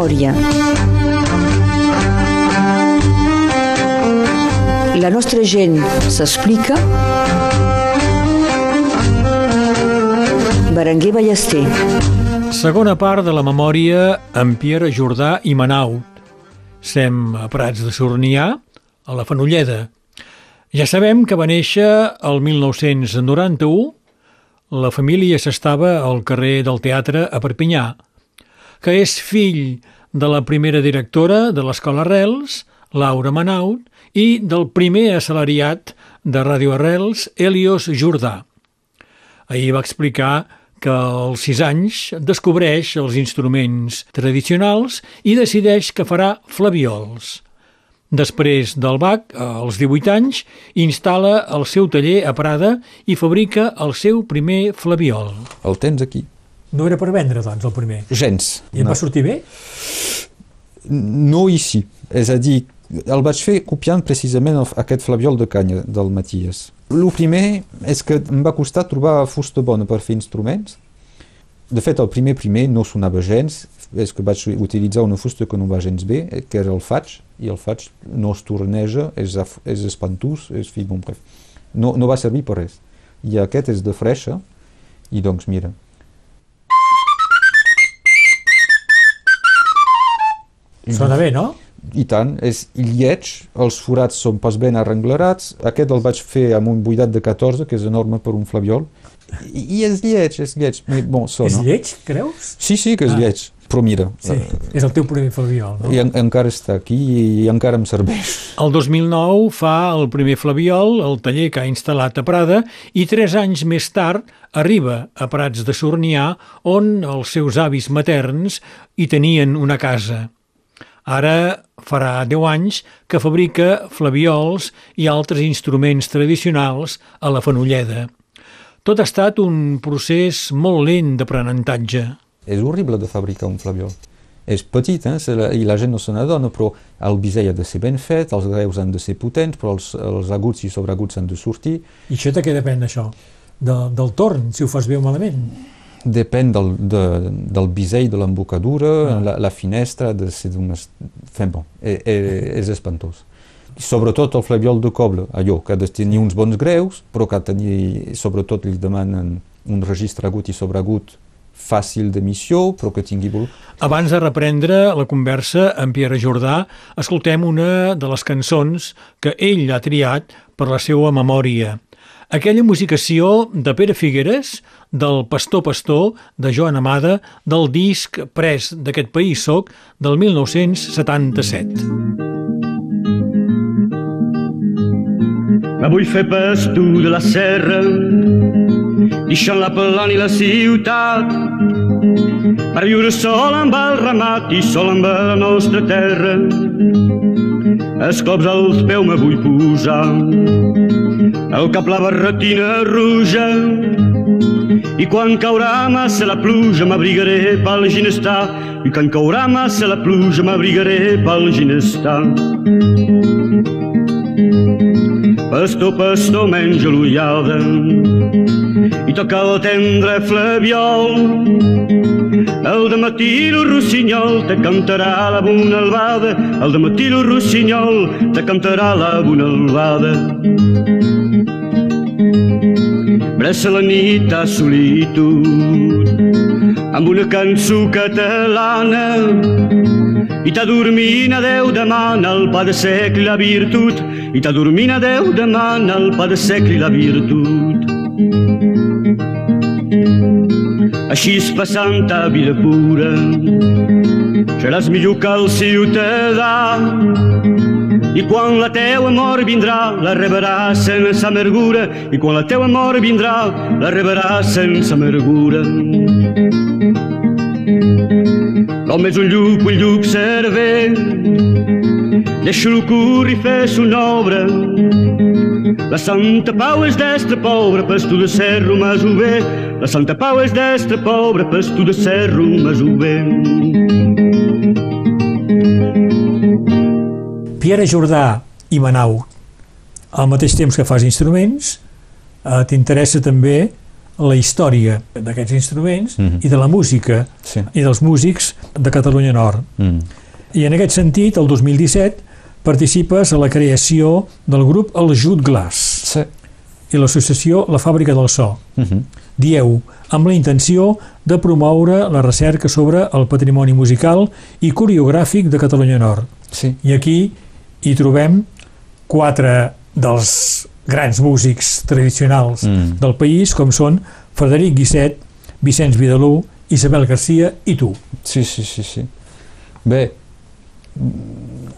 memòria. La nostra gent s'explica. Berenguer Ballester. Segona part de la memòria amb Pierre Jordà i Manaut. Sem a Prats de Sornià, a la Fenolleda. Ja sabem que va néixer el 1991. La família s'estava al carrer del Teatre a Perpinyà, que és fill de la primera directora de l'Escola Arrels, Laura Manaut, i del primer assalariat de Radio Arrels, Helios Jordà. Ahir va explicar que als 6 anys descobreix els instruments tradicionals i decideix que farà flaviols. Després del BAC, als 18 anys, instal·la el seu taller a Prada i fabrica el seu primer flaviol. El tens aquí. No era per vendre, doncs, el primer? Gens. I no. va sortir bé? No ici. És a dir, el vaig fer copiant precisament aquest flaviol de canya del Matías. El primer és que em va costar trobar fusta bona per fer instruments. De fet, el primer primer no sonava gens, és que vaig utilitzar una fusta que no va gens bé, que era el faig, i el faig no es torneja, és, és espantús, és fi, bon, bref. No, no va servir per res. I aquest és de freixa, i doncs mira, Sona bé, no? I tant, és lleig, els forats són pas ben arrenglerats, aquest el vaig fer amb un buidat de 14, que és enorme per un flaviol, i, i és lleig, és lleig, bon, sona. És lleig, creus? Sí, sí, que és ah. lleig, però mira... Sí, uh, és el teu primer flaviol, no? I en, encara està aquí i, i encara em serveix. El 2009 fa el primer flaviol, el taller que ha instal·lat a Prada, i tres anys més tard arriba a Prats de Sornià, on els seus avis materns hi tenien una casa. Ara farà 10 anys que fabrica flaviols i altres instruments tradicionals a la Fenolleda. Tot ha estat un procés molt lent d'aprenentatge. És horrible de fabricar un flaviol. És petit, eh? i la gent no se n'adona, però el bisell ha de ser ben fet, els greus han de ser potents, però els, els aguts i sobreaguts han de sortir. I això de què depèn, això? De, del torn, si ho fas bé o malament? Depèn del, de, del bisell de l'embocadura, ah. la, la finestra, de ser d'unes... Fem bon, és, e, és espantós. I sobretot el flaviol de coble, allò, que ha de tenir uns bons greus, però que ha de tenir, sobretot li demanen un registre agut i sobreagut fàcil d'emissió, però que tingui vol... Abans de reprendre la conversa amb Pierre Jordà, escoltem una de les cançons que ell ha triat per la seva memòria. Aquella musicació de Pere Figueres, del Pastor Pastor, de Joan Amada, del disc pres d'aquest país soc, del 1977. Me vull fer pastor de la serra, deixant la pellant i la ciutat, per viure sol amb el ramat i sol amb la nostra terra. Els cops als peus me vull posar, el cap la barretina ruja i quan caurà massa la pluja m'abrigaré pel ginestar. I quan caurà massa la pluja m'abrigaré pel ginestar Pastor, pastor, menja l'ullada. I toca el tendre flaviol el de matí el rossinyol te cantarà la bona albada el de matí el rossinyol te cantarà la bona albada Bressa la nit a solitud amb una cançó catalana i t'adormina Déu demana el pa de segle la virtut i t'adormina Déu demana el pa de segle la virtut així és passant a vida pura seràs millor que el ciutadà i quan la teua mort vindrà, la rebrà sense amargura. I quan la teua mort vindrà, la rebrà sense amargura. L'home és un llup, un llup cerver, deixa-lo córrer i fer son obra. La Santa Pau és destre pobre, pas tu de cerro mas ho bé. La Santa Pau és destre pobre, pas tu de cerro mas ho bé. Pierre Jordà i Manau, al mateix temps que fas instruments, eh, t'interessa també la història d'aquests instruments mm. -hmm. i de la música Sí. i dels músics de Catalunya Nord. Mm. I en aquest sentit, el 2017, participes a la creació del grup El Jut Glass Sí. i l'associació La Fàbrica del So. Mm -hmm. Dieu, amb la intenció de promoure la recerca sobre el patrimoni musical i coreogràfic de Catalunya Nord. Sí. I aquí hi trobem quatre dels grans músics tradicionals Mm. del país, com són Frederic Guisset, Vicenç Vidalú, Isabel Garcia i tu. Sí, sí, sí, sí. Bé,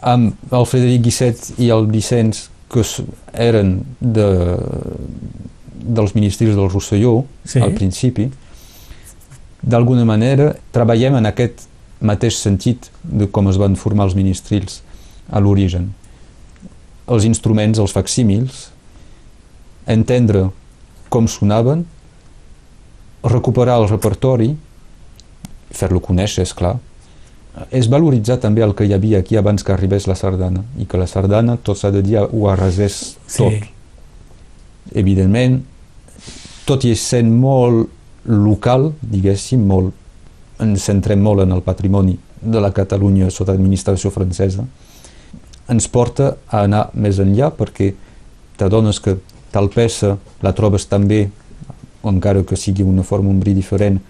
amb el Frederic Guisset i el Vicenç, que eren de, dels ministres del Rosselló, Sí. al principi, d'alguna manera treballem en aquest mateix sentit de com es van formar els ministrils a l'origen. Els instruments, els facsímils, entendre com sonaven, recuperar el repertori, fer-lo conèixer, és clar, és valoritzar també el que hi havia aquí abans que arribés la sardana i que la sardana, tot s'ha de dir, ho arrasés tot. Sí. Evidentment, tot i sent molt local, diguéssim, molt, ens centrem molt en el patrimoni de la Catalunya sota administració francesa, ens porta a anar més enllà perquè t'adones que tal peça la trobes també, encara que sigui una forma un bri diferent,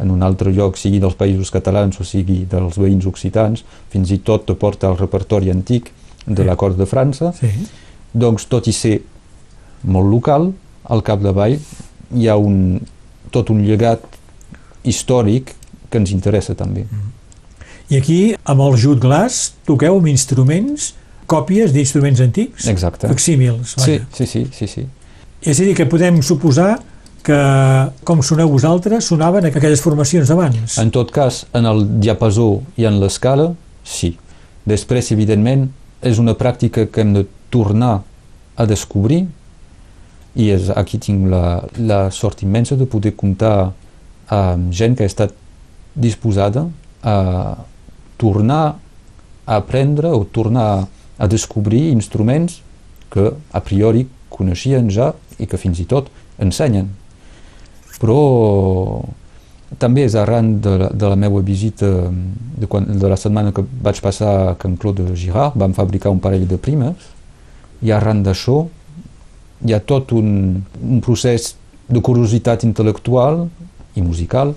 en un altre lloc, sigui dels països catalans o sigui dels veïns occitans, fins i tot te porta al repertori antic de la cort de França, Sí. doncs tot i ser molt local, al capdavall hi ha un, tot un llegat històric que ens interessa també. I aquí, amb el Jut Glass, toqueu amb instruments, còpies d'instruments antics? Exacte. Facsímils, Sí, sí, sí, sí, sí. És a dir, que podem suposar que, com soneu vosaltres, sonaven aquelles formacions d'abans. En tot cas, en el diapasó i en l'escala, sí. Després, evidentment, és una pràctica que hem de tornar a descobrir i és, aquí tinc la, la sort immensa de poder comptar amb gent que ha estat disposada a tornar a aprendre o tornar a, a descobrir instruments que a priori coneixien ja i que fins i tot ensenyen. Però també és arran de la, de la meva visita de, quan, de la setmana que vaig passar a Can Claude Girard, vam fabricar un parell de primes i arran d'això hi ha tot un, un procés de curiositat intel·lectual i musical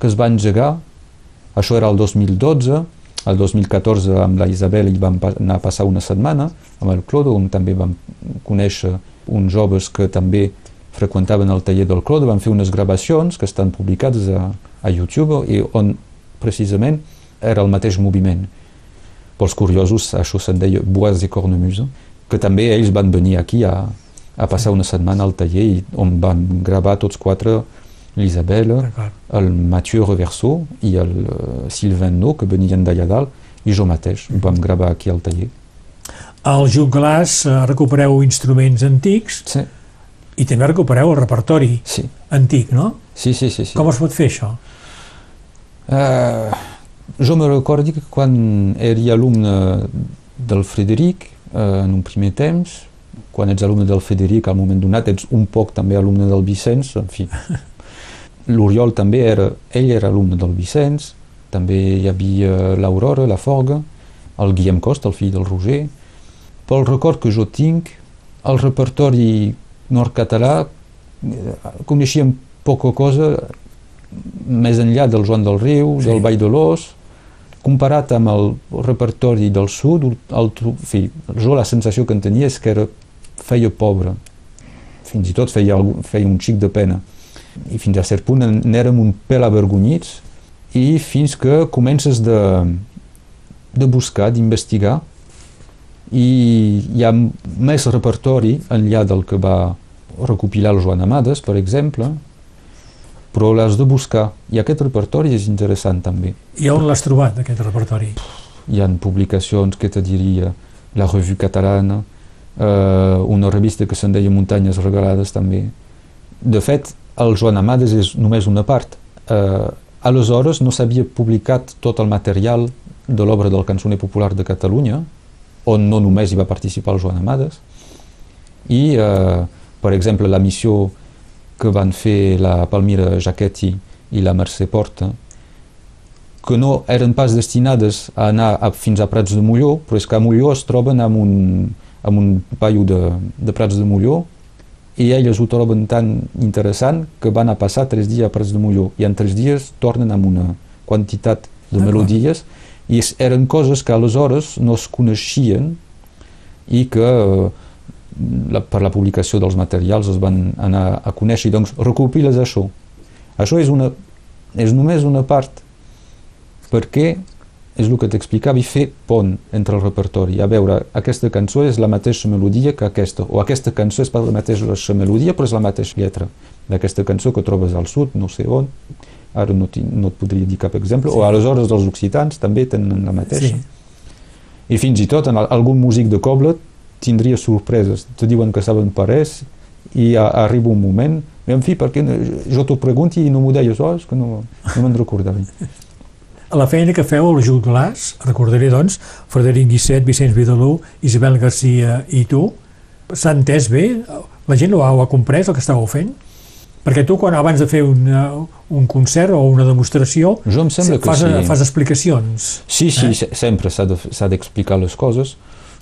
que es va engegar. Això era el 2012, el 2014 amb la Isabel hi vam anar a passar una setmana amb el Claude, on també vam conèixer uns joves que també freqüentaven el taller del Claude, van fer unes gravacions que estan publicades a, a YouTube i on precisament era el mateix moviment. Pels curiosos, això se'n deia Bois et Cornemuse, que també ells van venir aquí a, a passar una setmana al taller i on van gravar tots quatre l'Isabel, D'acord. el Mathieu Reverso i el uh, Sylvain No, que venien d'allà dalt, i jo mateix ho vam gravar aquí al taller. Al Jut Glass eh, recupereu instruments antics Sí, i també recupereu el repertori sí, antic, no? sí, sí. sí, sí. Com es pot fer això? Uh, jo me recordo que quan era alumne del Frederic, uh, en un primer temps, quan ets alumne del Frederic, al moment donat ets un poc també alumne del Vicenç, en fi. L'Oriol també era, ell era alumne del Vicenç, també hi havia l'Aurora, la Forga, el Guillem Costa, el fill del Roger. Pel record que jo tinc, el repertori nord-català eh, coneixíem poca cosa més enllà del Joan del Riu, Sí. del Vall de l'Os, comparat amb el repertori del sud, el, en fi, jo la sensació que en tenia és que era, feia pobre, fins i tot feia, feia un xic de pena. I fins a cert punt n'érem un pèl avergonyits i fins que comences de, de buscar, d'investigar i hi ha més repertori enllà del que va recopilar el Joan Amades, per exemple, però l'has de buscar. I aquest repertori és interessant també. I on l'has trobat, aquest repertori? Hi ha publicacions que te diria la Revue Catalana, eh, una revista que se'n deia Muntanyes Regalades també. De fet, el Joan Amades és només una part. Eh, aleshores no s'havia publicat tot el material de l'obra del cançoner popular de Catalunya, on no només hi va participar el Joan Amades, i, eh, per exemple, la missió que van fer la Palmira Jaquetti i la Mercè Porta, que no eren pas destinades a anar a, fins a Prats de Molló, però és que a Molló es troben amb un, amb un paio de, de Prats de Molló i elles ho troben tan interessant que van a passar tres dies a Prats de Molló. I en tres dies tornen amb una quantitat de melodies. I es, eren coses que aleshores no es coneixien i que eh, la, per la publicació dels materials es van anar a conèixer, doncs recopiles això. Això és, una, és només una part, perquè és el que t'explicava, i fer pont entre el repertori. A veure, aquesta cançó és la mateixa melodia que aquesta, o aquesta cançó és per la mateixa melodia, però és la mateixa lletra d'aquesta cançó que trobes al sud, no sé on, ara no, no et podria dir cap exemple, sí. o aleshores els occitans també tenen la mateixa. Sí. I fins i tot en algun músic de coble tindria sorpreses. Te diuen que saben parès i a, arriba un moment, en fi, perquè jo t'ho pregunti i no m'ho deies, oh, és que no, no me'n recordava. A la feina que feu al Juglàs, recordaré doncs, Frederic Guisset, Vicenç Vidalú, Isabel Garcia i tu, s'ha entès bé? La gent ho ha, ho ha comprès, el que estàveu fent? Perquè tu, quan abans de fer una, un concert o una demostració, jo em sembla que fas, sí. fas explicacions. Sí, sí, eh? sempre s'ha d'explicar de, les coses.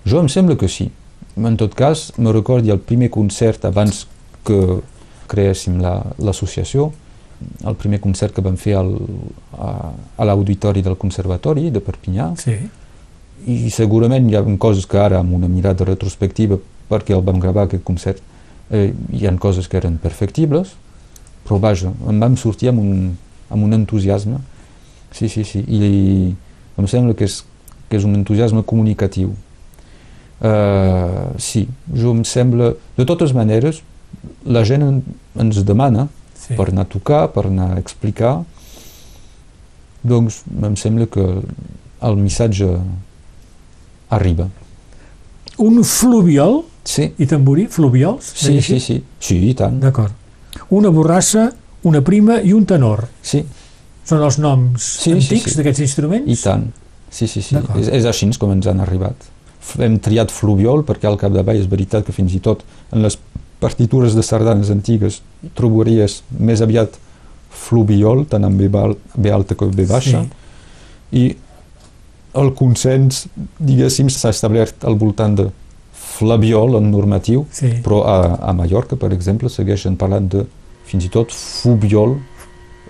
Jo em sembla que sí. En tot cas, me recordi el primer concert abans que creéssim l'associació, la, el primer concert que vam fer al, a, a l'auditori del Conservatori de Perpinyà, sí. i segurament hi ha coses que ara, amb una mirada retrospectiva, perquè el vam gravar aquest concert, eh, hi ha coses que eren perfectibles, però vaja, em vam sortir amb un, amb un entusiasme, sí, sí, sí, i em sembla que és, que és un entusiasme comunicatiu, Uh, sí, jo em sembla... De totes maneres, la gent en, ens demana sí. per anar a tocar, per anar a explicar, doncs em sembla que el missatge arriba. Un fluviol sí. i tamborí, fluviols? Sí, sí, sí, sí, i tant. D'acord. Una borrassa, una prima i un tenor. Sí. Són els noms sí, antics sí, sí. d'aquests instruments? I tant. Sí, sí, sí. És, és així com ens han arribat hem triat fluviol perquè al capdavall és veritat que fins i tot en les partitures de sardanes antigues trobaries més aviat fluviol, tant en B, alta com B baixa, sí. i el consens, diguéssim, s'ha establert al voltant de flaviol en normatiu, sí. però a, a Mallorca, per exemple, segueixen parlant de fins i tot fubiol,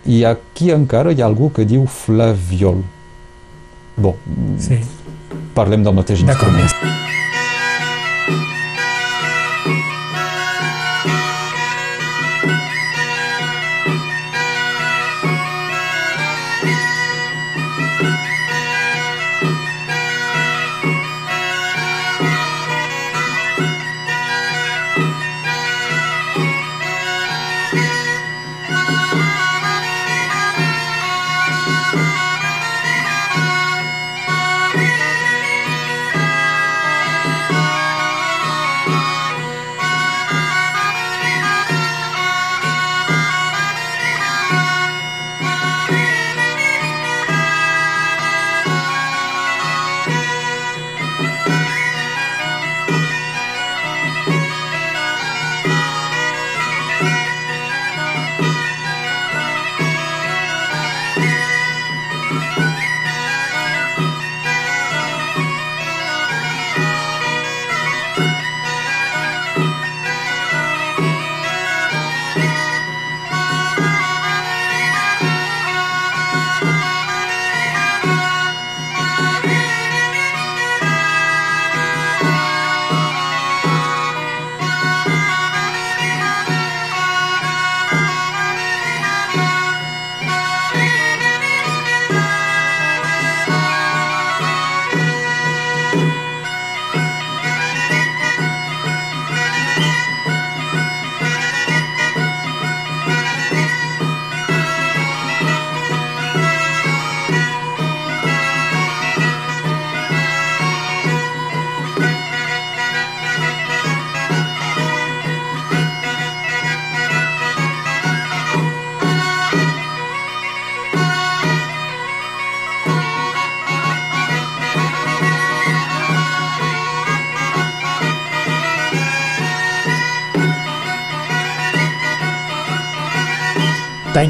i aquí encara hi ha algú que diu flaviol. Bon, sí parlem del mateix instrument.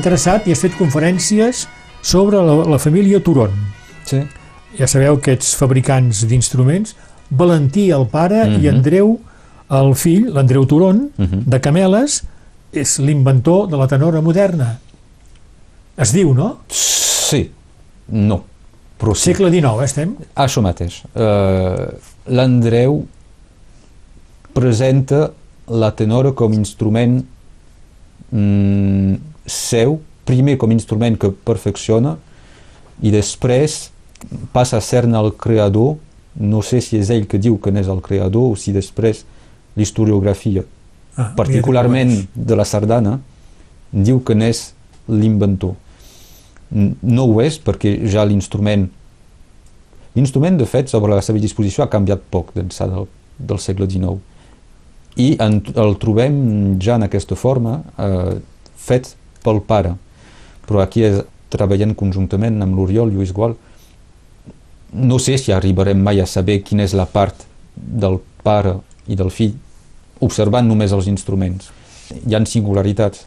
Interessat i has fet conferències sobre la, la família Turon. Sí. Ja sabeu que aquests fabricants d'instruments, Valentí, el pare, Mhm. i Andreu, el fill, l'Andreu Turon, Mhm. de Cameles, és l'inventor de la tenora moderna. Es diu, no? Sí. No. Però sí. Segle XIX, eh, estem? Això mateix. Uh, L'Andreu presenta la tenora com instrument mm, seu, primer com instrument que perfecciona i després passa a ser-ne el creador, no sé si és ell que diu que n'és el creador o si després l'historiografia, Ah, particularment de la sardana, diu que n'és l'inventor. No ho és perquè ja l'instrument L'instrument, de fet, sobre la seva disposició ha canviat poc d'ençà del, del segle XIX i en, el trobem ja en aquesta forma eh, fet pel pare. Però aquí és, treballant conjuntament amb l'Oriol Lluís Gual no sé si arribarem mai a saber quina és la part del pare i del fill observant només els instruments. Hi han singularitats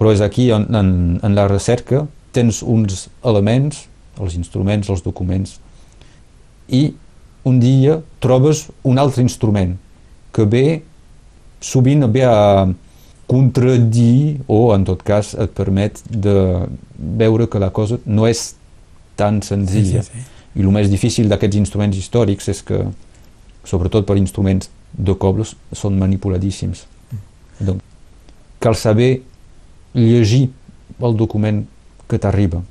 però és aquí en, en, en la recerca tens uns elements els instruments, els documents i un dia trobes un altre instrument que ve sovint ve a contradir o en tot cas et permet de veure que la cosa no és tan Sí, senzilla. Sí, sí. i el més difícil d'aquests instruments històrics és que sobretot per instruments de cobles són manipuladíssims. Doncs cal saber llegir el document que t'arriba.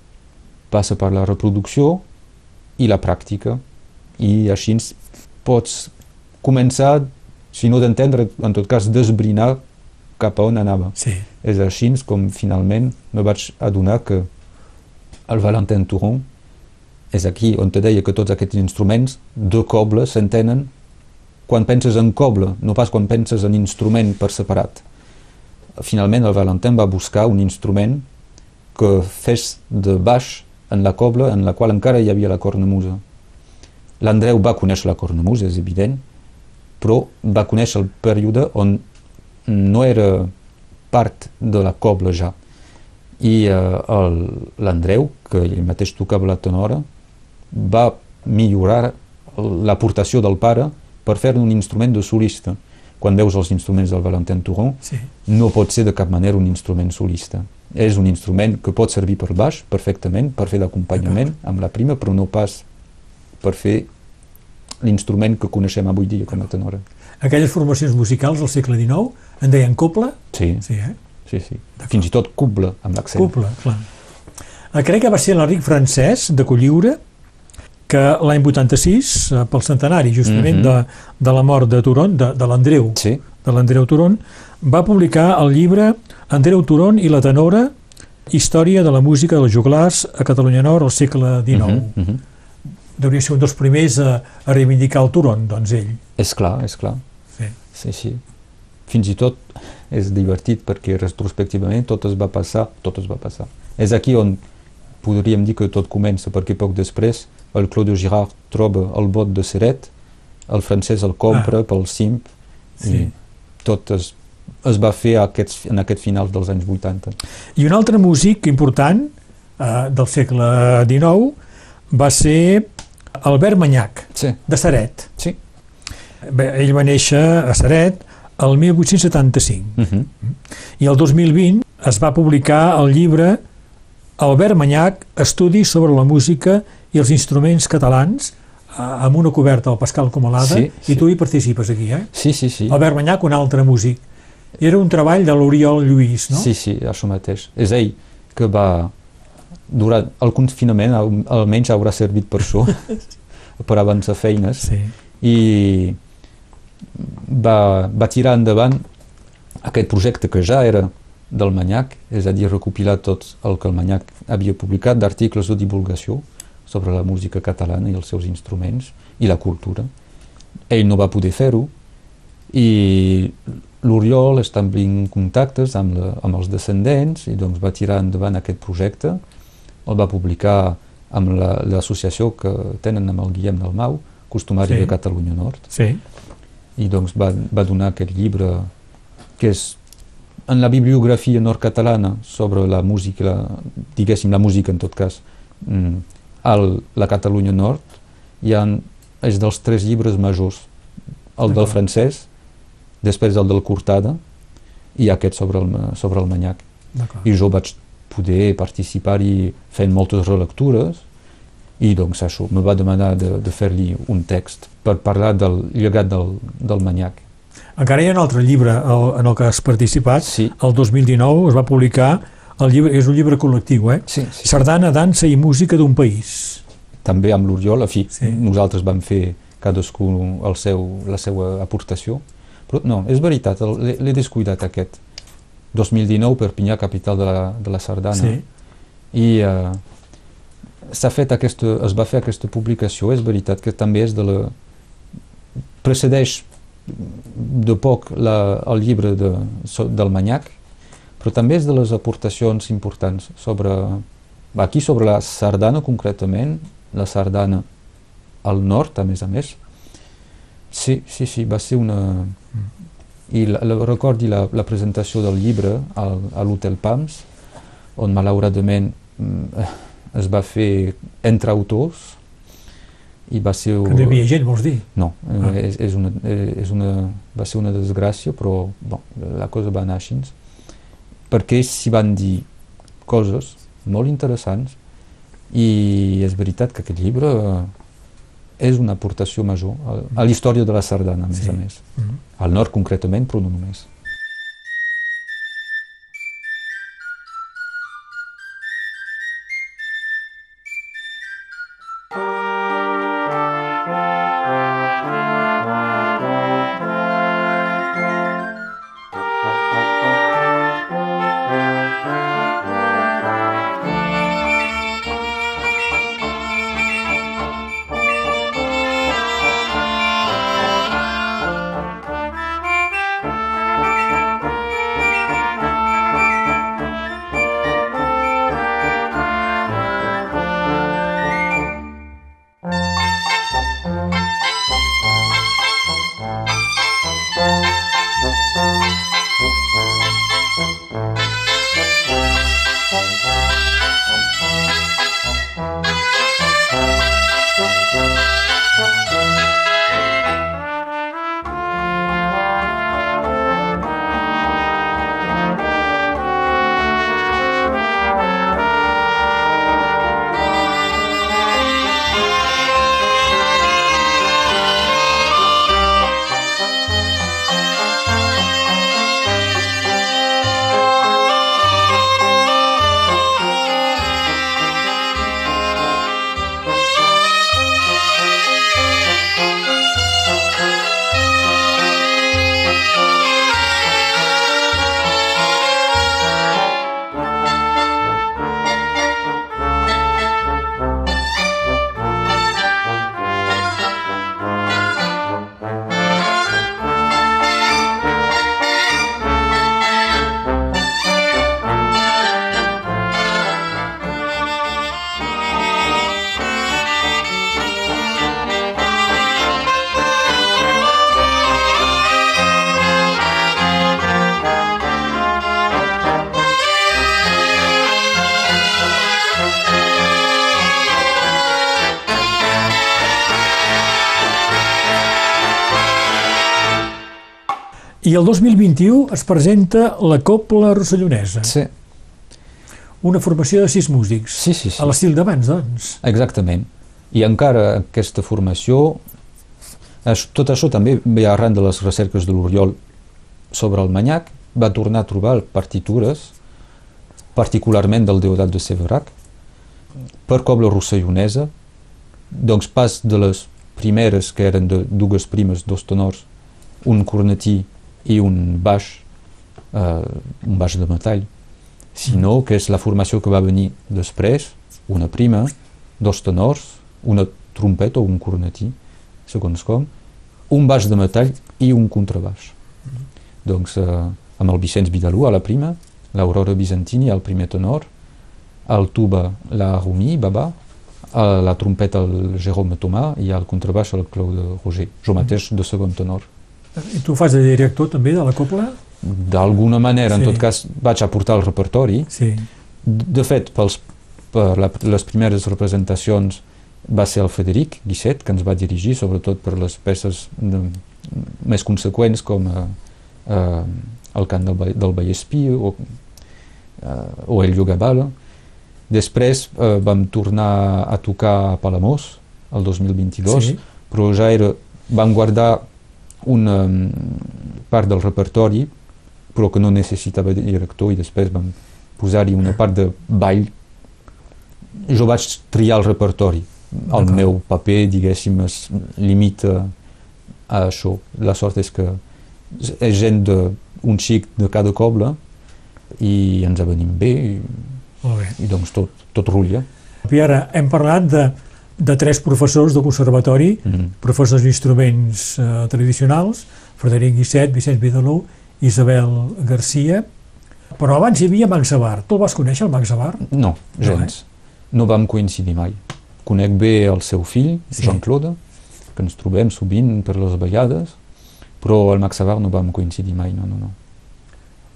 Passa per la reproducció i la pràctica. I així pots començar, si no d'entendre, en tot cas desbrinar cap a on anava. Sí. És així com finalment me vaig adonar que el Valentin Touron és aquí on te deia que tots aquests instruments de coble s'entenen quan penses en coble, no pas quan penses en instrument per separat. Finalment el Valentin va buscar un instrument que fes de baix en la coble en la qual encara hi havia la cornamusa. L'Andreu va conèixer la cornamusa, és evident, però va conèixer el període on no era part de la cobla ja. I eh, l'Andreu, que ell mateix tocava la tenora, va millorar l'aportació del pare per fer un instrument de solista. Quan veus els instruments del Valentin Touron, sí. no pot ser de cap manera un instrument solista. És un instrument que pot servir per baix perfectament, per fer d'acompanyament amb la prima, però no pas per fer l'instrument que coneixem avui dia com a tenora. Aquelles formacions musicals del segle XIX en deien coble? Sí, Sí, eh? sí, sí. Fins i tot cuble amb l'accent. Coble, clar. Eh, Crec que va ser l'Enric Francès, de Colliure, que l'any 86, eh, pel centenari justament Mhm. de, de la mort de Turon, de, de l'Andreu, Sí, de l'Andreu Turon, va publicar el llibre Andreu Turon i la tenora, història de la música dels joglars a Catalunya Nord al segle XIX. Mhm, mhm. Deuria ser un dels primers a, a reivindicar el Turon, doncs ell. És clar, és clar. Sí. Sí, sí. Fins i tot és divertit perquè retrospectivament tot es va passar, tot es va passar. És aquí on podríem dir que tot comença, perquè poc després el Claude Girard troba el bot de Seret, el francès el compra ah. pel Simp Sí. i tot es, es va fer a aquests, en aquest final dels anys 80. I un altre músic important eh, del segle XIX va ser Albert Manyac, Sí, de Saret. sí. Bé, ell va néixer a Saret el 1875 Uh -huh. i el 2020 es va publicar el llibre Albert Manyac, Estudis sobre la música i els instruments catalans amb una coberta del Pascal Comalada Sí, i sí. tu hi participes aquí, eh? Sí, sí, sí. Albert Manyac, un altre músic. I era un treball de l'Oriol Lluís, no? Sí, sí, això mateix. És ell que va... Durant el confinament al- almenys haurà servit per això, per avançar feines, sí. i va, va tirar endavant aquest projecte que ja era del Manyac, és a dir, recopilar tot el que el Manyac havia publicat d'articles de divulgació sobre la música catalana i els seus instruments i la cultura. Ell no va poder fer-ho i l'Oriol establint contactes amb, la, amb els descendents i doncs va tirar endavant aquest projecte, el va publicar amb la- l'associació que tenen amb el Guillem Dalmau, costumari Sí. de Catalunya Nord, Sí. I doncs va, va donar aquest llibre que és en la bibliografia nord-catalana sobre la música, la, diguéssim la música en tot cas, mm, al, la Catalunya Nord, hi ha, és dels tres llibres majors, el del francès, després el del Cortada i aquest sobre el, sobre el Manyac. I jo vaig poder participar-hi fent moltes relectures i doncs això, me va demanar de, de fer-li un text per parlar del llegat del, del Manyac. Encara hi ha un altre llibre el, en el que has participat, sí. el 2019 es va publicar, el llibre, és un llibre col·lectiu, eh? Sí, sí. Sardana, dansa i música d'un país. També amb l'Oriol, a fi, Sí. nosaltres vam fer cadascú el seu, la seva aportació, però no, és veritat, l'he l'he descuidat aquest. 2019, Perpinyà, capital de la, de la Sardana. Sí. I eh, s'ha fet aquesta, es va fer aquesta publicació, és veritat que també és de la... precedeix de poc la, el llibre de, del Manyac, però també és de les aportacions importants sobre, aquí sobre la sardana concretament, la sardana al nord, a més a més. Sí, sí, sí, va ser una... I la, la, recordi la, la presentació del llibre al, a l'Hotel Pams, on malauradament mm, es va fer entre autors i va ser... Que no hi havia gent, vols dir? No, eh, Ah. és, és una, eh, és una, va ser una desgràcia, però bon, la cosa va anar així. Perquè s'hi van dir coses molt interessants i és veritat que aquest llibre eh, és una aportació major a, a la història de la sardana, a més Sí. a més. Mhm. Al nord concretament, però no només. I el 2021 es presenta la Copla Rossellonesa, Sí, una formació de sis músics, sí, sí. sí. a l'estil d'abans, doncs. Exactament. I encara aquesta formació, tot això també ve arran de les recerques de l'Oriol sobre el Manyac, va tornar a trobar partitures, particularment del Deodat de Severac, per cobla rossellonesa, doncs pas de les primeres que eren de dues primes, dos tenors, un cornetí i un baix, eh, un baix de metall, sinó que és la formació que va venir després, una prima, dos tenors, una trompeta o un cornetí, segons com, un baix de metall i un contrabaix. Doncs eh, amb el Vicenç Vidalú a la prima, l'Aurora Bizantini al primer tenor, al tuba la Rumi Baba, a la trompeta el Jérôme Tomà i al contrabaix el Claude Roger, jo mateix de segon tenor. I tu fas de director també de la Copla? d'alguna manera, Sí. en tot cas, vaig aportar el repertori. Sí. De fet, pels, per la, les primeres representacions va ser el Frederic Guisset que ens va dirigir, sobretot per les peces de, més conseqüents com eh, eh, el cant del, del Vallespí o, eh, o el Llogabala. Després eh, vam tornar a tocar a Palamós el 2022, Sí. però ja era, vam guardar una mm, part del repertori però que no necessitava director i després vam posar-hi una part de ball. Jo vaig triar el repertori. El meu paper diguéssim es limita a això. La sort és que és gent de, un xic de cada coble i ens avenim bé i, Molt bé. i doncs tot, tot rutlla. I ara hem parlat de, de tres professors de conservatori, mm. professors d'instruments eh, tradicionals, Frederic Guisset, Vicenç Vidalú, Isabel Garcia, però abans hi havia Max Abar. Tu el vas conèixer, el Max Abar? No, gens. No vam coincidir mai. Conec bé el seu fill, Sí. Jean-Claude, que ens trobem sovint per les vegades, però el Max Savard no vam coincidir mai, no, no, no.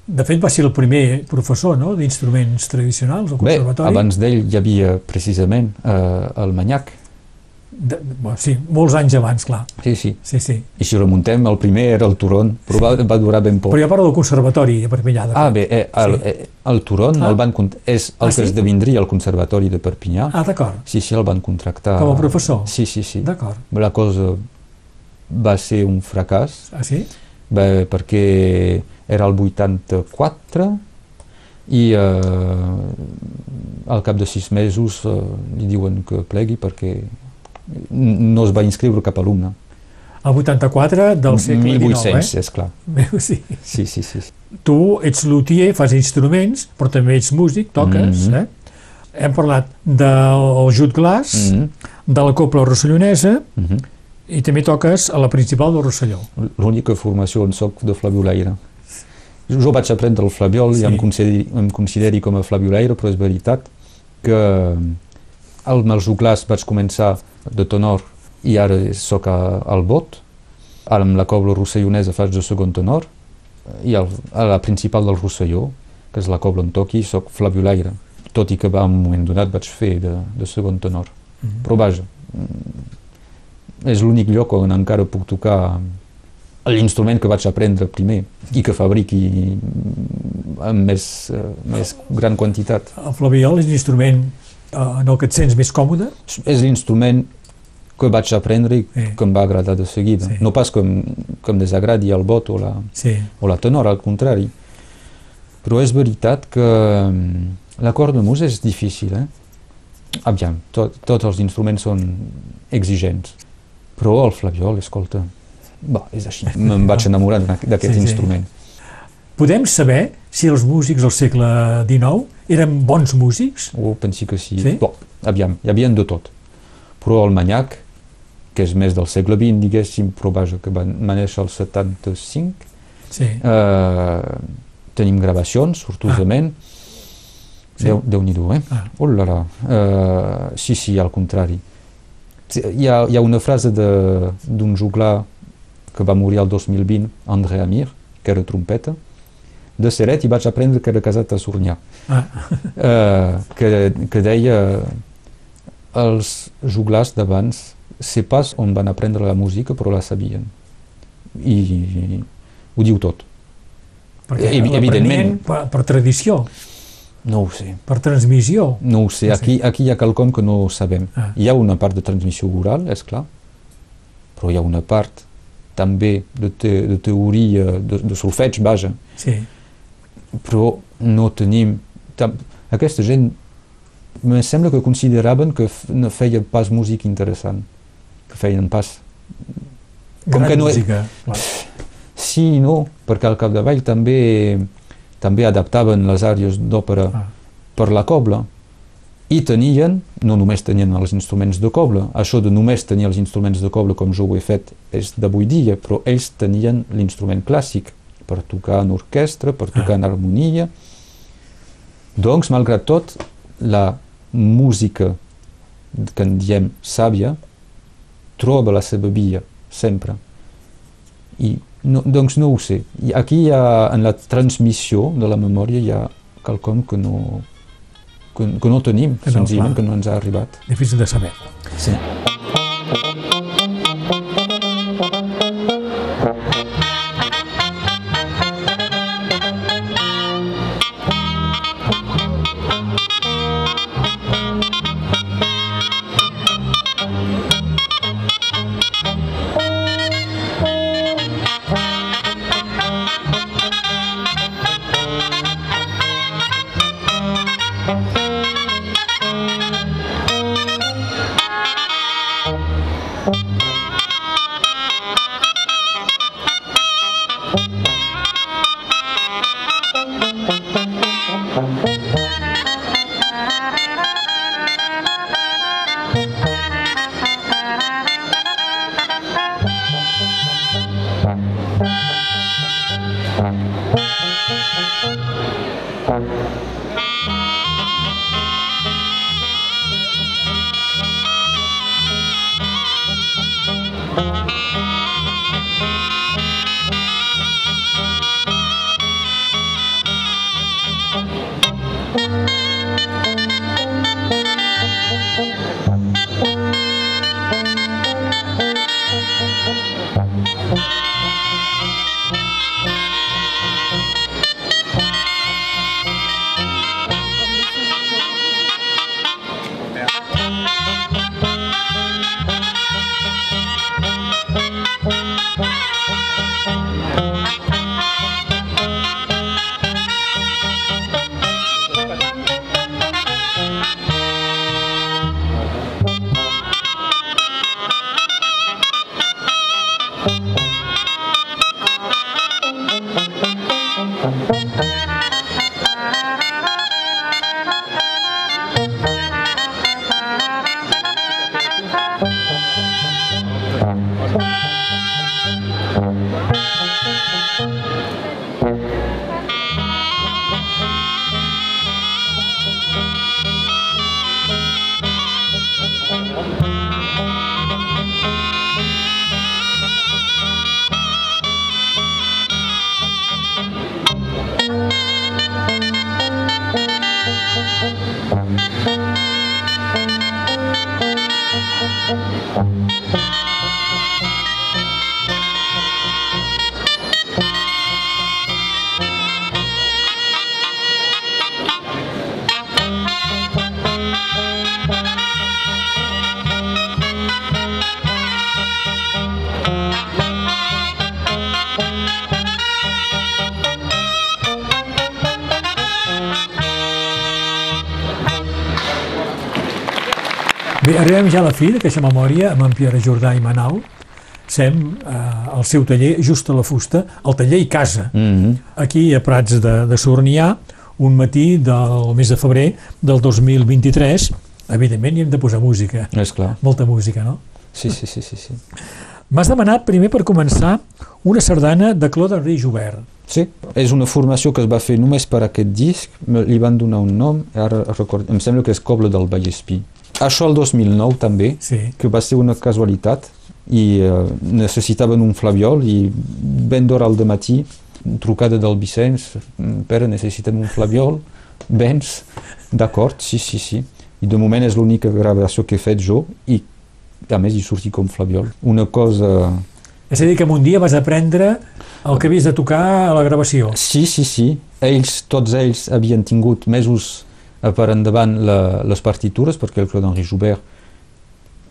De fet, va ser el primer professor no? d'instruments tradicionals al Bé, conservatori. abans d'ell hi havia precisament eh, el Manyac. De, bueno, sí, molts anys abans, clar. Sí, sí. Sí, sí. I si remuntem, el primer era el Turon, però va, va durar ben poc. Però jo parlo del conservatori de Perpinyà. De Ah, bé, eh, el, Sí. eh, el Turon Ah. el van, és el Ah, que sí? esdevindria el Conservatori de Perpinyà. Ah, d'acord. Sí, sí, el van contractar. Com a professor? Sí, sí, sí. D'acord. La cosa va ser un fracàs, Ah, sí? Bé, perquè era el 84 i eh, al cap de sis mesos eh, li diuen que plegui perquè no es va inscriure cap alumne. El 84 del segle 1800, XIX, és clar. eh? Sí. Sí, sí, sí. Tu ets luthier, fas instruments, però també ets músic, toques, Mhm. eh? Hem parlat del Jut Glass, Mm de la Copla Rossellonesa, -hmm. I també toques a la principal del Rosselló. L'única formació on soc de flabiolaire. Jo vaig aprendre el flabiol Sí. i em consideri, em consideri com a flabiolaire, però és veritat que els juglars vaig començar de tenor i ara sóc a, al bot. Ara amb la cobla rossellonesa faig de segon tenor i al, a la principal del Rosselló, que és la cobla on toqui, sóc flabiolaire. Tot i que en un moment donat vaig fer de, de segon tenor. Mhm. Però vaja, mm, és l'únic lloc on encara puc tocar l'instrument que vaig aprendre primer i que fabriqui amb més, eh, més gran quantitat. El flabiol és l'instrument eh, en el que et sents més còmode? És l'instrument que vaig aprendre i Sí. que em va agradar de seguida. Sí. No pas que em, que em desagradi el bot o la, Sí. o la tenor, al contrari. Però és veritat que mm, la cornemús és difícil, eh? Aviam, tot, tots els instruments són exigents, però el flabiol, escolta, va, és així. Me'n vaig enamorar d'aquest Sí, sí. instrument. Podem saber si els músics del segle XIX eren bons músics? Oh, pensi que sí. Sí? Bon, aviam, hi havia de tot. Però el manyac, que és més del segle XX, diguéssim, però vaja, que va, néixer al 75, Sí. eh, tenim gravacions, sortosament. Sí. Déu, Déu-n'hi-do, eh? Ah. Oh la la. Uh, sí, sí, al contrari. Hi ha, hi ha una frase d'un juglar que va morir el 2020, André Amir, que era trompeta, de Seret i vaig aprendre que era casat a Sornyà, Ah, uh, que, que deia els juglars d'abans sé pas on van aprendre la música però la sabien. I, ho diu tot. Perquè l'aprenien evidentment. Per, per tradició, no ho sé per transmissió. No ho sé, No sé. aquí, aquí hi ha quelcom que no sabem. Ah. Hi ha una part de transmissió oral, és clar, però hi ha una part també de, te, de teoria, de, de solfeig, vaja, Sí. però no tenim... Tam, aquesta gent me sembla que consideraven que no feia pas música interessant, que feien pas... Com Gran que no música. clar. Sí i no, perquè al capdavall també, també adaptaven les àrees d'òpera Ah. per la cobla i tenien, no només tenien els instruments de cobla, això de només tenir els instruments de cobla com jo ho he fet és d'avui dia, però ells tenien l'instrument clàssic per tocar en orquestra, per tocar Ah. en harmonia. Doncs, malgrat tot, la música que en diem sàvia troba la seva via, sempre. I No, doncs no ho sé. Aquí hi ha, en la transmissió de la memòria hi ha quelcom que no, que, que no tenim, Que no, senzillament, clar. que no ens ha arribat. Difícil de saber. Sí. Arribem ja la fi d'aquesta memòria amb en Pierre Jordà i Manau. Sem eh, al seu taller, just a la fusta, el taller i casa, Mm -hmm. aquí a Prats de, de Sornià, un matí del mes de febrer del 2023. Evidentment hi hem de posar música, És clar. molta música, no? Sí, sí, sí, sí, sí. M'has demanat primer per començar una sardana de Claude Henri Joubert. Sí, és una formació que es va fer només per aquest disc, li van donar un nom, ara record, em sembla que és Cobla del Vallespí. Això el 2009 també, Sí. que va ser una casualitat, i eh, necessitaven un flabiol i ben d'hora al matí, trucada del Vicenç, "Mm, Pere, necessitem un flabiol, vens? D'acord, sí, sí, sí. I de moment és l'única gravació que he fet jo i a més hi surti com flabiol. Una cosa... És a dir, que en un dia vas aprendre el que havies de tocar a la gravació. Sí, sí, sí. Ells, tots ells, havien tingut mesos per endavant la, les partitures, perquè el Claude Henri Joubert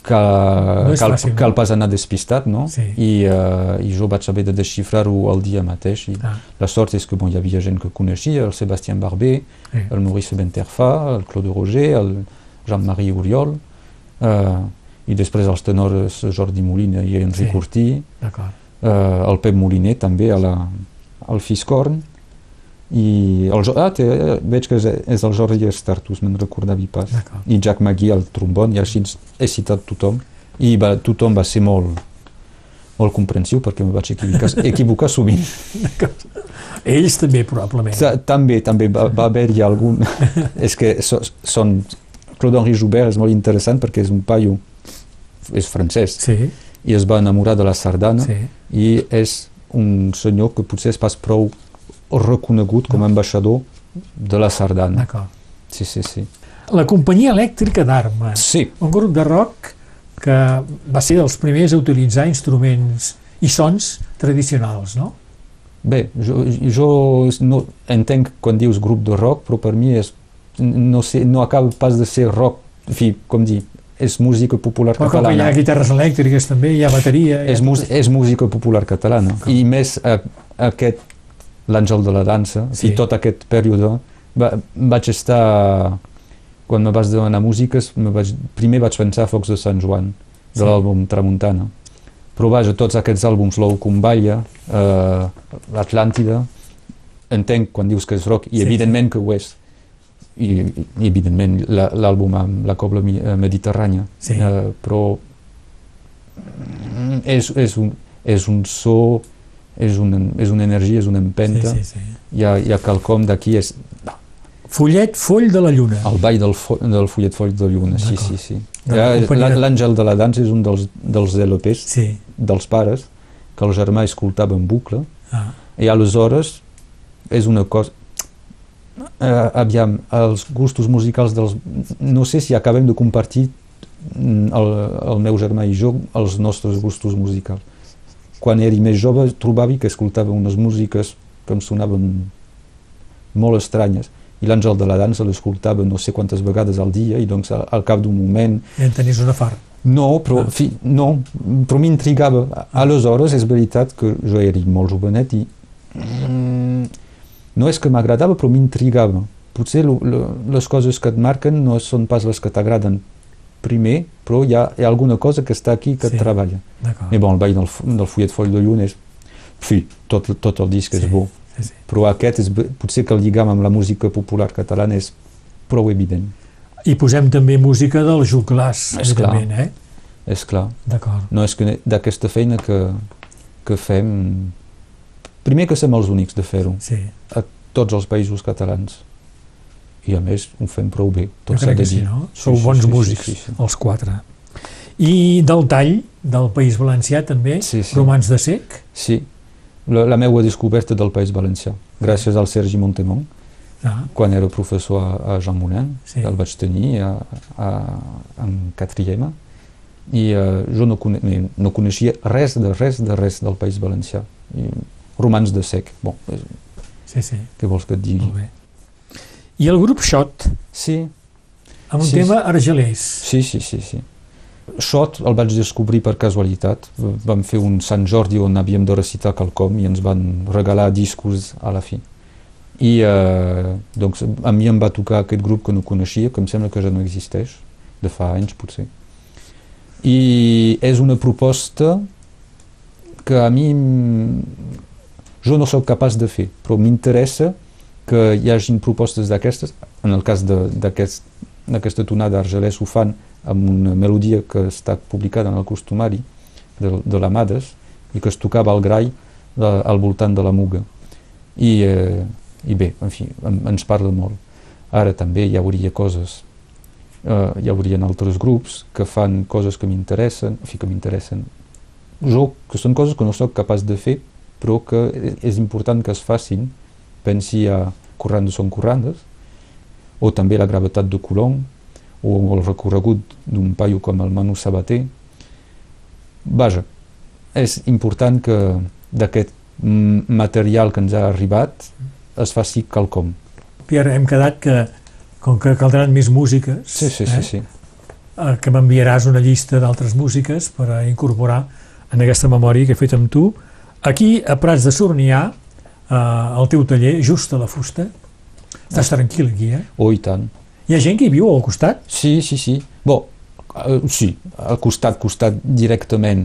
cal, No cal, fàcil, cal pas anar despistat, no? Sí. I, uh, I jo vaig haver de desxifrar-ho el dia mateix. I Ah. La sort és que bon, hi havia gent que coneixia, el Sebastián Barber, Sí. el Maurice Benterfa, el Claude Roger, el Jean-Marie Oriol, uh, i després els tenors Jordi Molina i Enric Sí. D'acord. uh, el Pep Moliner també a la, al Fiscorn, i el, ah, té, veig que és, és el Jordi Estartus, me'n recordava pas. I Jack McGee al trombon, i així he citat tothom. I va, tothom va ser molt, molt comprensiu perquè em vaig equivocar, equivocar sovint. Ells també, probablement. Ta- També, també va, va haver-hi algun... és que so, són... Claude Henri Joubert és molt interessant perquè és un paio, és francès, Sí, i es va enamorar de la sardana sí. i és un senyor que potser és pas prou reconegut com a ambaixador de la sardana. D'acord. Sí, sí, sí. La companyia elèctrica d'armes. Sí, Un grup de rock que va ser dels primers a utilitzar instruments i sons tradicionals, no? bé, jo, jo no entenc quan dius grup de rock, però per mi és, no, sé, no acaba pas de ser rock, en fi, com dir, és música popular Però com que hi catalana. ha guitarres elèctriques també, hi ha bateria... hi ha és, mus, és música popular catalana Com? i més a, aquest l'Àngel de la dansa Sí. i tot aquest període va, vaig estar quan me vas demanar músiques me vaig, primer vaig pensar a Focs de Sant Joan de Sí. l'àlbum Tramuntana però vaja, tots aquests àlbums l'Ou Comballa eh, l'Atlàntida entenc quan dius que és rock i Sí, evidentment que ho és i, i evidentment la- l'àlbum amb la cobla eh, mediterrània Sí. eh, però mm, és, és, un, és un so és una, és una energia, és una empenta Sí, sí, sí. Hi, ha, hi ha quelcom d'aquí és Follet Foll de la Lluna. el ball del, fo, del fullet foll de lluna sí, sí, sí. La de- l'Àngel de la dansa és un dels, dels LPs Sí. dels pares que el germà escoltava en bucle Ah, i aleshores és una cosa eh, aviam, els gustos musicals dels... no sé si acabem de compartir mm, el, el meu germà i jo els nostres gustos musicals quan era més jove trobava que escoltava unes músiques que em sonaven molt estranyes i l'Àngel de la dansa l'escoltava no sé quantes vegades al dia i doncs al, al cap d'un moment ja en tenies una fart. no, però, Ah. fi, no, però m'intrigava. Aleshores, és veritat que jo era molt jovenet i mm, no és que m'agradava, però m'intrigava. Potser lo, lo, les coses que et marquen no són pas les que t'agraden primer, però hi ha, hi ha alguna cosa que està aquí que Sí. treballa. I bon, el ball del, del fullet foll de lluna és... Fi, tot, tot el disc Sí, és bo. sí, sí. Però aquest, és, potser que el lligam amb la música popular catalana és prou evident. I posem també música del Juglàs, És clar. eh? És clar. D'acord. No és que d'aquesta feina que, que fem... Primer que som els únics de fer-ho, Sí, tots els països catalans. I a més ho fem prou bé, jo tot s'ha crec que sí, no? Sí, Sou sí, bons sí, sí, músics, sí, sí. els quatre. I del tall, del País Valencià també, Sí, sí. Romans de Sec, Sí, la, la meva descoberta del País Valencià, gràcies al Sergi Montemont, ah, quan era professor a, a Jean Moulin, Sí. el vaig tenir a, a, en quatriema, i eh, jo no, cone no coneixia res de res de res del País Valencià. I, romans de sec, bon, eh, sí, sí, què vols que et digui? molt bé. I el grup Xot, Sí, amb un Sí, tema argelès. Sí, sí, sí, sí. Xot el vaig descobrir per casualitat. Vam fer un Sant Jordi on havíem de recitar quelcom i ens van regalar discos a la fi. I eh, doncs, a mi em va tocar aquest grup que no coneixia, que em sembla que ja no existeix, de fa anys potser. I és una proposta que a mi jo no sóc capaç de fer, però m'interessa que hi hagin propostes d'aquestes, en el cas d'aquesta tonada argelès ho fan amb una melodia que està publicada en el costumari de, de l'Amades i que es tocava al grai de, al voltant de la Muga. I, eh, i bé, en fi, en, ens parla molt. Ara també hi hauria coses eh, hi haurien altres grups que fan coses que m'interessen en fi, que m'interessen. Jo, que són coses que no sóc capaç de fer però que e- és important que es facin pensi a Corrandes són Corrandes o també la gravetat de Colom o el recorregut d'un paio com el Manu Sabater vaja és important que d'aquest material que ens ha arribat es faci quelcom Pierre, hem quedat que, com que caldran més músiques, sí, sí, eh, sí, sí. eh, que m'enviaràs una llista d'altres músiques per a incorporar en aquesta memòria que he fet amb tu. Aquí, a Prats de Sornià, al teu taller, just a la fusta, estàs tranquil aquí, eh? oh i tant Hi ha gent que hi viu al costat? Sí, sí, sí. Bon, eh, sí, al costat, costat directament.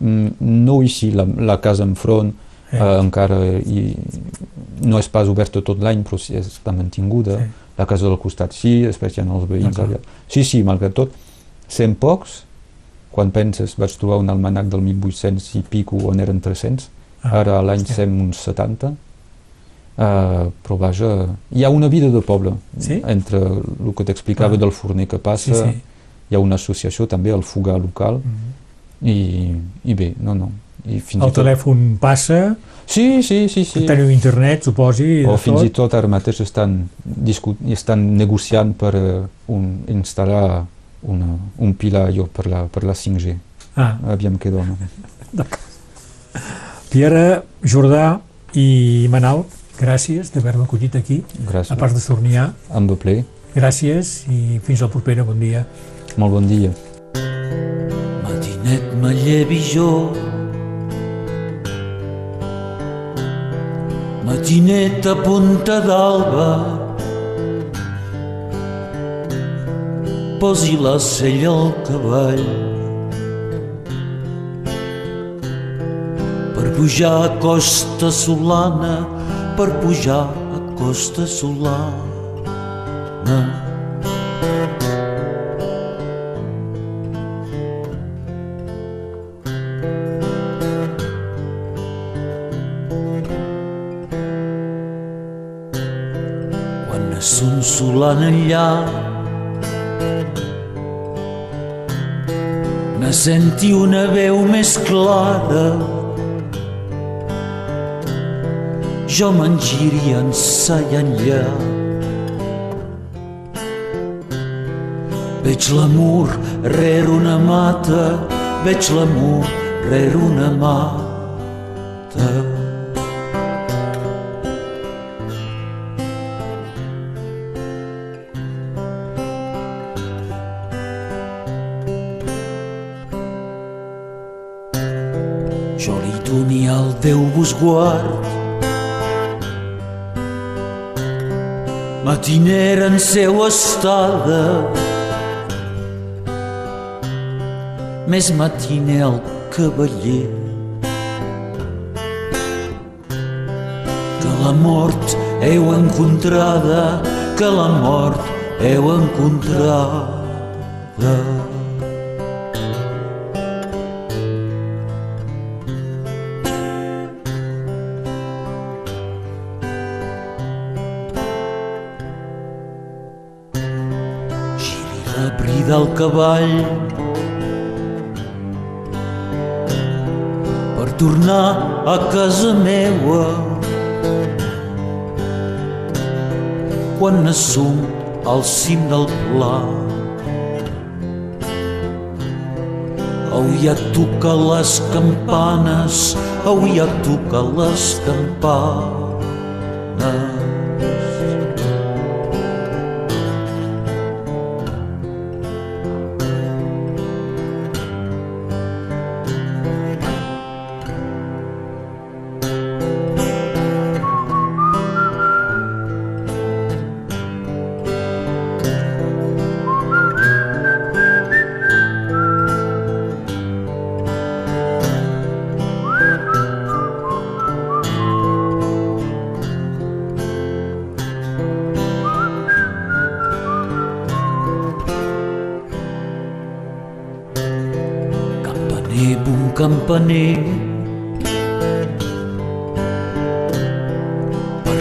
Mm, No així, la, la casa enfront Eh, eh, encara hi, no és pas oberta tot l'any, però sí està mantinguda. Sí. La casa del costat sí, després hi ha els veïns allà. Sí, sí, malgrat tot, sent pocs, quan penses, vaig trobar un almanac del 1800 i pico on eren 300, Ah, ara l'any hòstia. sem uns 70, Uh, però vaja, hi ha una vida de poble Sí? entre el que t'explicava Ah. del forner que passa, sí, sí. hi ha una associació també, el Fugar local, Mm. i, i bé, no, no. I fins El i tot... telèfon passa, Sí, sí, sí. sí. teniu internet, suposi, O fins i tot. tot ara mateix estan, discut, estan negociant per eh, un, instal·lar una, un pilar allò per la, per la 5G. Ah, Aviam què dona. Pierre, Jordà i Manal, gràcies d'haver-me acollit aquí, a Gràcies. part de Sornià. Amb ple. Gràcies i fins la propera, bon dia. Molt bon dia. Matinet me llevi jo Matinet a punta d'alba Posi la sella al cavall Per pujar a Costa Solana Per pujar a Costa Solana. Quan son solant enllà ne senti una veu més clara jo me'n giri ençà i enllà veig l'amor rere una mata veig l'amor rere una mata jo li doni al Déu vos guard. Matinera en seu estada, més matiner el cavaller. Que la mort heu encontrada, que la mort heu encontrada. Al cavall per tornar a casa meua quan assum al cim del pla Avui ja toca les campanes, avui ja toca les campanes.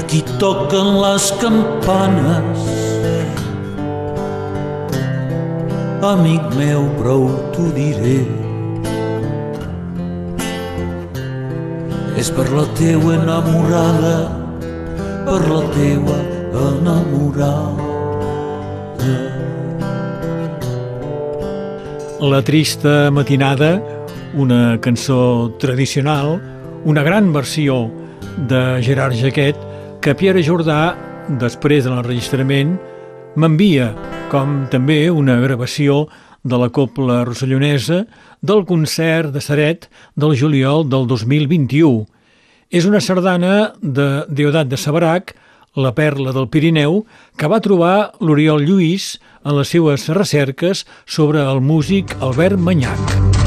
Qui toquen les campanes. Amic meu, prou t'ho diré. És per la teua enamorada, per la teua enamorada. La trista matinada, una cançó tradicional, una gran versió de Gerard Jaquet que Pierre Jordà, després de l'enregistrament, m'envia, com també una gravació de la Copla Rossellonesa del concert de Saret del juliol del 2021. És una sardana de Deodat de Sabarac, la perla del Pirineu, que va trobar l'Oriol Lluís en les seues recerques sobre el músic Albert Manyac.